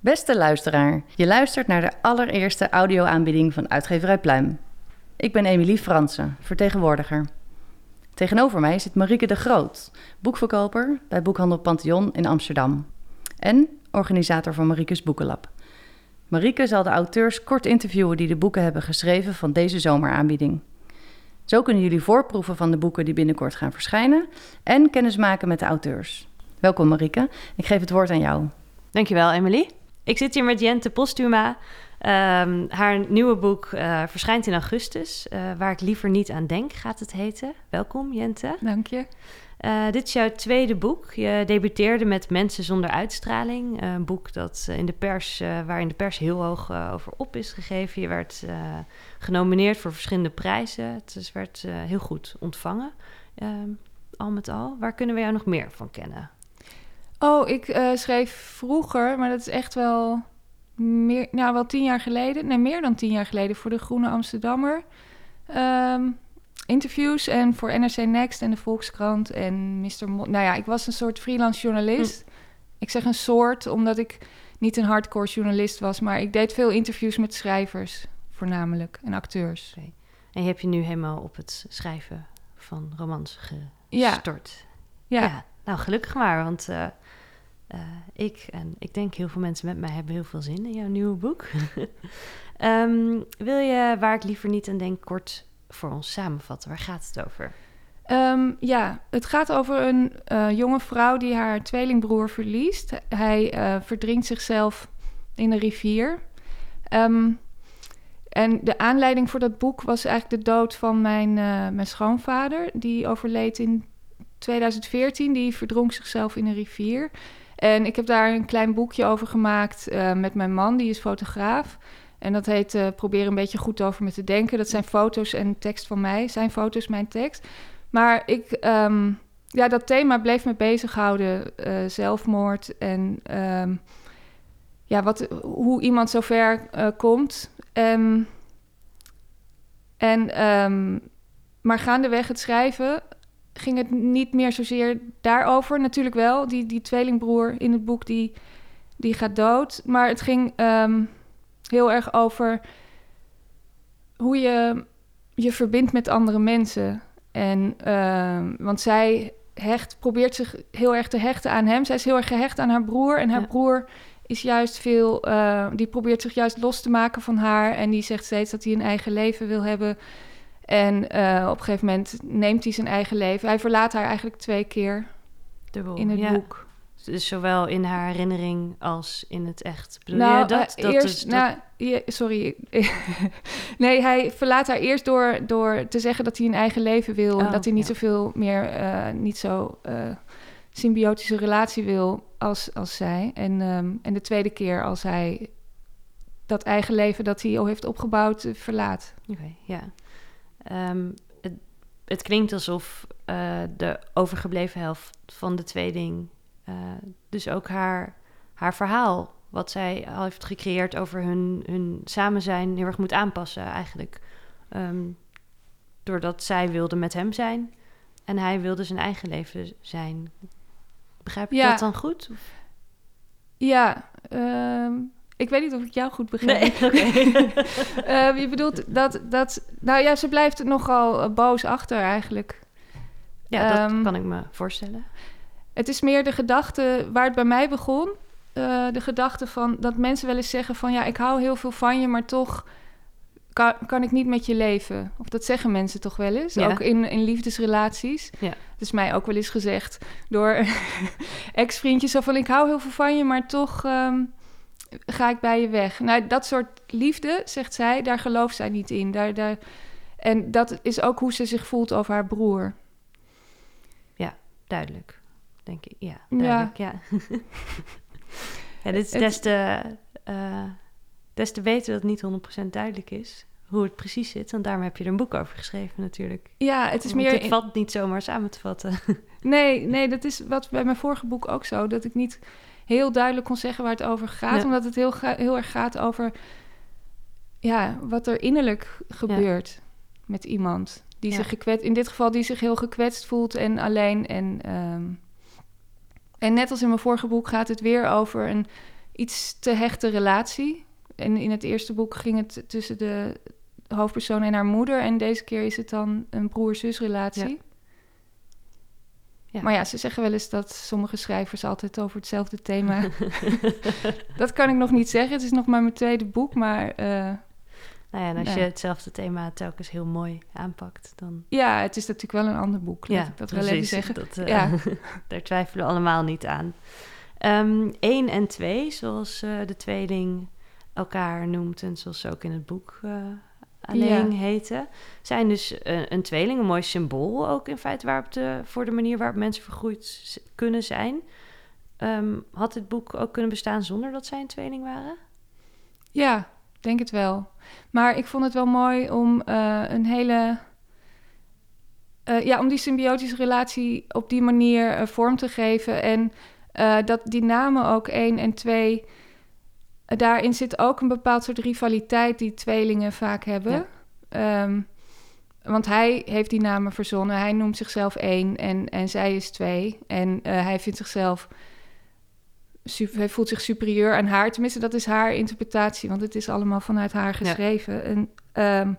Beste luisteraar, je luistert naar de allereerste audioaanbieding van Uitgeverij Pluim. Ik ben Emilie Fransen, vertegenwoordiger. Tegenover mij zit Marieke de Groot, boekverkoper bij Boekhandel Pantheon in Amsterdam. En organisator van Mariekes Boekenlab. Marieke zal de auteurs kort interviewen die de boeken hebben geschreven van deze zomeraanbieding. Zo kunnen jullie voorproeven van de boeken die binnenkort gaan verschijnen en kennis maken met de auteurs. Welkom Marieke, ik geef het woord aan jou. Dankjewel Emily. Ik zit hier met Jente Postuma. Ehm, haar nieuwe boek uh, verschijnt in augustus. Uh, waar ik liever niet aan denk, gaat het heten. Welkom, Jente. Dank je. Uh, dit is jouw tweede boek. Je debuteerde met Mensen zonder uitstraling. Een boek dat in de pers, waar in de pers heel hoog over op is gegeven. Je werd genomineerd voor verschillende prijzen. Het dus werd heel goed ontvangen. Ehm, al met al. Waar kunnen we jou nog meer van kennen? Oh, ik schreef vroeger, maar dat is echt wel meer, nou wel tien jaar geleden, nee meer dan tien jaar geleden voor de Groene Amsterdammer. Um, interviews en voor NRC Next en de Volkskrant en Mr. Mo nou ja, ik was een soort freelance journalist. Hm. Ik zeg een soort, omdat ik niet een hardcore journalist was, maar ik deed veel interviews met schrijvers voornamelijk en acteurs. Okay. En je hebt je nu helemaal op het schrijven van romans gestort. Ja. ja. ja. Nou, gelukkig maar, want uh, uh, ik en ik denk heel veel mensen met mij hebben heel veel zin in jouw nieuwe boek. um, wil je, waar ik liever niet aan denk, kort voor ons samenvatten? Waar gaat het over? Um, ja, het gaat over een uh, jonge vrouw die haar tweelingbroer verliest. Hij uh, verdrinkt zichzelf in de rivier. Um, en de aanleiding voor dat boek was eigenlijk de dood van mijn, mijn schoonvader. Die overleed in 2014. Die verdronk zichzelf in een rivier. En ik heb daar een klein boekje over gemaakt uh, met mijn man, die is fotograaf. En dat heet uh, Probeer een beetje goed over me te denken. Dat zijn foto's en tekst van mij. Zijn foto's mijn tekst. Maar ik, um, ja, dat thema bleef me bezighouden. Uh, zelfmoord en um, ja, wat, hoe iemand zover komt. Um, en, maar gaandeweg het schrijven ging het niet meer zozeer daarover. Natuurlijk wel, die, die tweelingbroer in het boek die, die gaat dood. Maar het ging um, heel erg over hoe je je verbindt met andere mensen. En, uh, want zij hecht, probeert zich heel erg te hechten aan hem. Zij is heel erg gehecht aan haar broer. En haar ja. broer is juist veel... Uh, die probeert zich juist los te maken van haar. En die zegt steeds dat hij een eigen leven wil hebben... En uh, op een gegeven moment neemt hij zijn eigen leven. Hij verlaat haar eigenlijk twee keer Dubbel, in het ja. boek. Dus zowel in haar herinnering als in het echt. Bedoel nou, je dat? Uh, dat eerst, is, dat... nou, sorry. nee, hij verlaat haar eerst door, door te zeggen dat hij een eigen leven wil. Oh, en dat hij niet ja. zoveel meer, uh, niet zo symbiotische relatie wil als, als zij. En, um, en de tweede keer als hij dat eigen leven dat hij al heeft opgebouwd verlaat. Oké, okay, ja. Um, het, het, klinkt alsof uh, de overgebleven helft van de tweeling uh, dus ook haar, haar verhaal, wat zij al heeft gecreëerd over hun, hun samen zijn, heel erg moet aanpassen eigenlijk. Um, doordat zij wilde met hem zijn en hij wilde zijn eigen leven zijn. Begrijp ik ja. dat dan goed? Ja, um, ik weet niet of ik jou goed begrijp. Nee, okay. uh, je bedoelt dat, dat... Nou ja, ze blijft nogal uh, boos achter eigenlijk. Ja, dat um, kan ik me voorstellen. Het is meer de gedachte waar het bij mij begon. Uh, de gedachte van dat mensen wel eens zeggen van... ja, ik hou heel veel van je, maar toch kan, kan ik niet met je leven. Of dat zeggen mensen toch wel eens. Ja. Ook in, in liefdesrelaties. Ja. Dat is mij ook wel eens gezegd door ex-vriendjes. Van, ik hou heel veel van je, maar toch... Um, ga ik bij je weg. Nou, dat soort liefde, zegt zij, daar gelooft zij niet in. Daar, daar, en dat is ook hoe ze zich voelt over haar broer. Ja, duidelijk. Denk ik. Ja, duidelijk. Ja. ja. ja dit is des te, uh, des te weten dat het niet 100% duidelijk is. hoe het precies zit. Want daarom heb je er een boek over geschreven natuurlijk. Ja, het is Want meer... Het valt niet zomaar samen te vatten. Nee, nee, dat is wat bij mijn vorige boek ook zo. Dat ik niet heel duidelijk kon zeggen waar het over gaat. Ja. Omdat het heel, heel erg gaat over ja, wat er innerlijk gebeurt met iemand. Die Ja. zich gekwetst, in dit geval die zich heel gekwetst voelt en alleen. En, ehm, en net als in mijn vorige boek gaat het weer over een iets te hechte relatie. En in het eerste boek ging het tussen de hoofdpersoon en haar moeder. En deze keer is het dan een broer-zus relatie. Ja. Maar ja, ze zeggen wel eens dat sommige schrijvers altijd over hetzelfde thema. dat kan ik nog niet zeggen. Het is nog maar mijn tweede boek. Maar eh, nou ja, en als je hetzelfde thema telkens heel mooi aanpakt, dan... ja, het is natuurlijk wel een ander boek. Laat ik dat wel even precies. zeggen. Dat, eh, Ja. daar twijfelen we allemaal niet aan. Eén en twee, zoals eh, de tweeling elkaar noemt en zoals ze ook in het boek alleen heten, zijn dus eh, een tweeling, een mooi symbool ook in feite waarop de, voor de manier waarop mensen vergroeid kunnen zijn. Ehm, had dit boek ook kunnen bestaan zonder dat zij een tweeling waren? Ja, denk het wel. Maar ik vond het wel mooi om eh, een hele. eh, ja, om die symbiotische relatie op die manier vorm te geven. En dat die namen ook één en twee. Daarin zit ook een bepaald soort rivaliteit die tweelingen vaak hebben. Ja. Ehm, want hij heeft die namen verzonnen. Hij noemt zichzelf één en, en zij is twee. En eh, hij vindt zichzelf su- hij voelt zich superieur aan haar. Tenminste, dat is haar interpretatie, want het is allemaal vanuit haar geschreven. En ehm,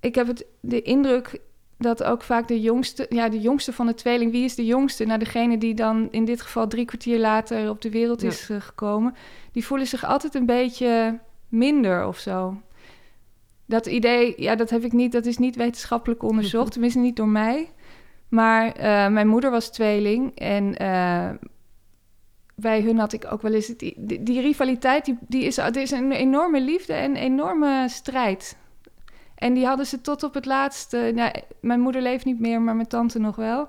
ik heb het, de indruk dat ook vaak de jongste, ja, de jongste van de tweeling, wie is de jongste? Nou, degene die dan in dit geval drie kwartier later op de wereld Ja. is eh, gekomen, die voelen zich altijd een beetje minder of zo. Dat idee, ja, dat heb ik niet, dat is niet wetenschappelijk onderzocht, tenminste niet door mij. Maar eh, mijn moeder was tweeling en eh, bij hun had ik ook wel eens... Het, die, die rivaliteit, die, die is, er is een enorme liefde en een enorme strijd. En die hadden ze tot op het laatste... Nou, mijn moeder leeft niet meer, maar mijn tante nog wel.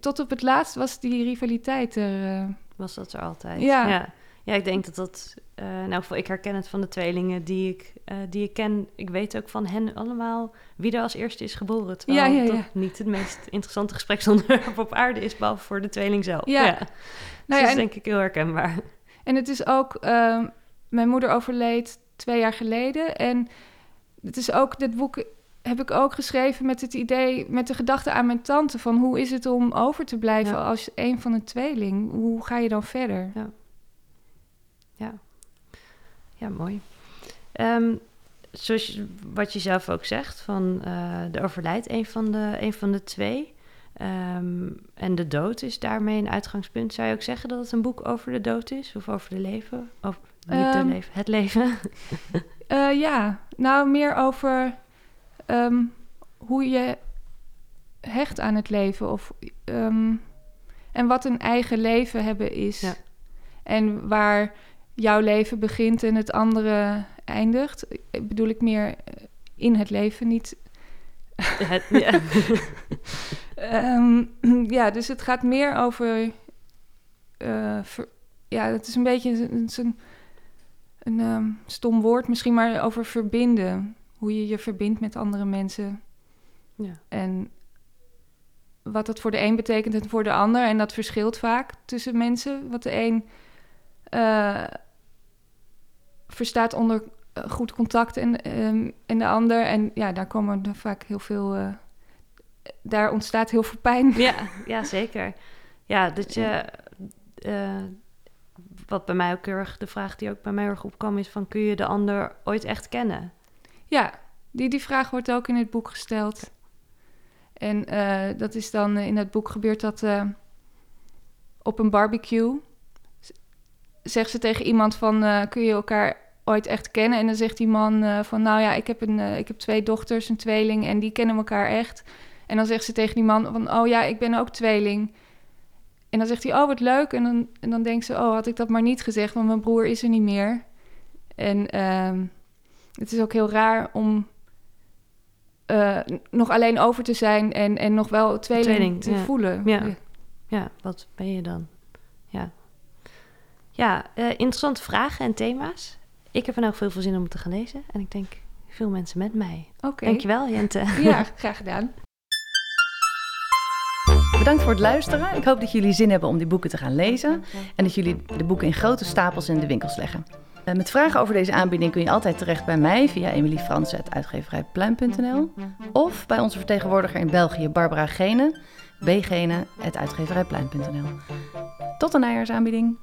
Tot op het laatst was die rivaliteit er. eh. Was dat er altijd? Ja. ja. Ja, ik denk dat dat... elk geval, ik herken het van de tweelingen die ik, eh, die ik ken. Ik weet ook van hen allemaal wie er als eerste is geboren. Terwijl Ja, ja, dat niet het meest interessante gespreksonderwerp op aarde is... behalve voor de tweeling zelf. Ja. Ja. Nou dus dat is en- denk ik heel herkenbaar. En het is ook, ehm, mijn moeder overleed twee jaar geleden. En het is ook, dit boek heb ik ook geschreven met het idee, met de gedachte aan mijn tante: van hoe is het om over te blijven Ja. als een van de tweeling? Hoe ga je dan verder? Ja, mooi. Ehm, zoals je- wat je zelf ook zegt, van eh er overlijdt een van de, een van de twee. Ehm, en de dood is daarmee een uitgangspunt. Zou je ook zeggen dat het een boek over de dood is? Of over de leven? Of de leven, het leven? Eh, ja, nou meer over ehm, hoe je hecht aan het leven of ehm, en wat een eigen leven hebben is. Ja. En waar jouw leven begint en het andere eindigt. Ik bedoel ik meer eh, in het leven, niet. het, ja. Ja, dus het gaat meer over. eh, ver- ja, het is een beetje een, een, een ehm, stom woord misschien, maar over verbinden. Hoe je je verbindt met andere mensen. Ja. En wat dat voor de een betekent en voor de ander. En dat verschilt vaak tussen mensen. Wat de een eh, verstaat onder eh, goed contact en, ehm, en de ander. En ja, daar komen er vaak heel veel. eh, daar ontstaat heel veel pijn. Ja, ja, zeker. Ja, dat je... wat bij mij ook heel erg... De vraag die ook bij mij erg opkwam is van... Kun je de ander ooit echt kennen? Ja, die, die vraag wordt ook in het boek gesteld. En eh, dat is dan eh, in het boek gebeurt dat eh, op een barbecue. Zegt ze tegen iemand van, kun je elkaar ooit echt kennen? En dan zegt die man van, nou ja, ik heb, een, ik heb twee dochters, een tweeling, en die kennen elkaar echt. En dan zegt ze tegen die man van, oh ja, ik ben ook tweeling. En dan zegt hij, oh wat leuk. En dan, en dan denkt ze, oh had ik dat maar niet gezegd, want mijn broer is er niet meer. En ehm, het is ook heel raar om eh, nog alleen over te zijn en, en nog wel tweeling, Tweeling, te ja. voelen. Ja. Ja, wat ben je dan? Ja, ja eh, interessante vragen en thema's. Ik heb er nou veel veel zin om te gaan lezen. En ik denk veel mensen met mij. Oké. Dankjewel, Jente. Ja, graag gedaan. Bedankt voor het luisteren. Ik hoop dat jullie zin hebben om die boeken te gaan lezen. En dat jullie de boeken in grote stapels in de winkels leggen. Eh, Met vragen over deze aanbieding kun je altijd terecht bij mij via emiliefransen.uitgeverijpluim.nl of bij onze vertegenwoordiger in België, Barbara Gene, bgene.uitgeverijpluim.nl. Tot de najaarsaanbieding.